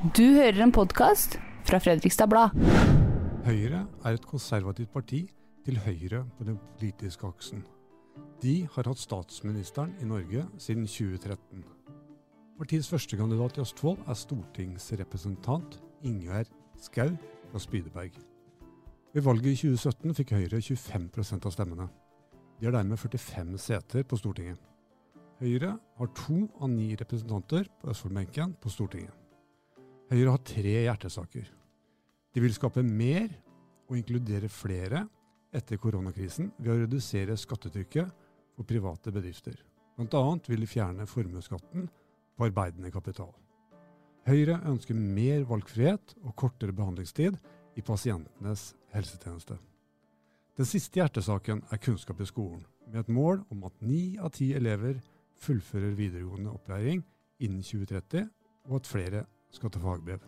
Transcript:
Du hører en podkast fra Fredrikstad Blad. Høyre er et konservativt parti til høyre på den politiske aksen. De har hatt statsministeren i Norge siden 2013. Partiets førstekandidat i Østfold er stortingsrepresentant Ingjerd Skau fra Spydeberg. Ved valget i 2017 fikk Høyre 25% av stemmene. De har dermed 45 seter på Stortinget. Høyre har to av ni representanter på Østfoldbenken på Stortinget. Høyre har tre hjertesaker. De vil skape mer og inkludere flere etter koronakrisen ved å redusere skattetrykket for private bedrifter. Annet vil de fjerne formuesskatten på arbeidende kapital. Høyre ønsker mer valgfrihet og kortere behandlingstid i pasientenes helsetjeneste. Den siste hjertesaken er kunnskap i skolen, med et mål om at ni av ti elever fullfører videregående opplæring innen 2030, og at flere skal ta fagbrev.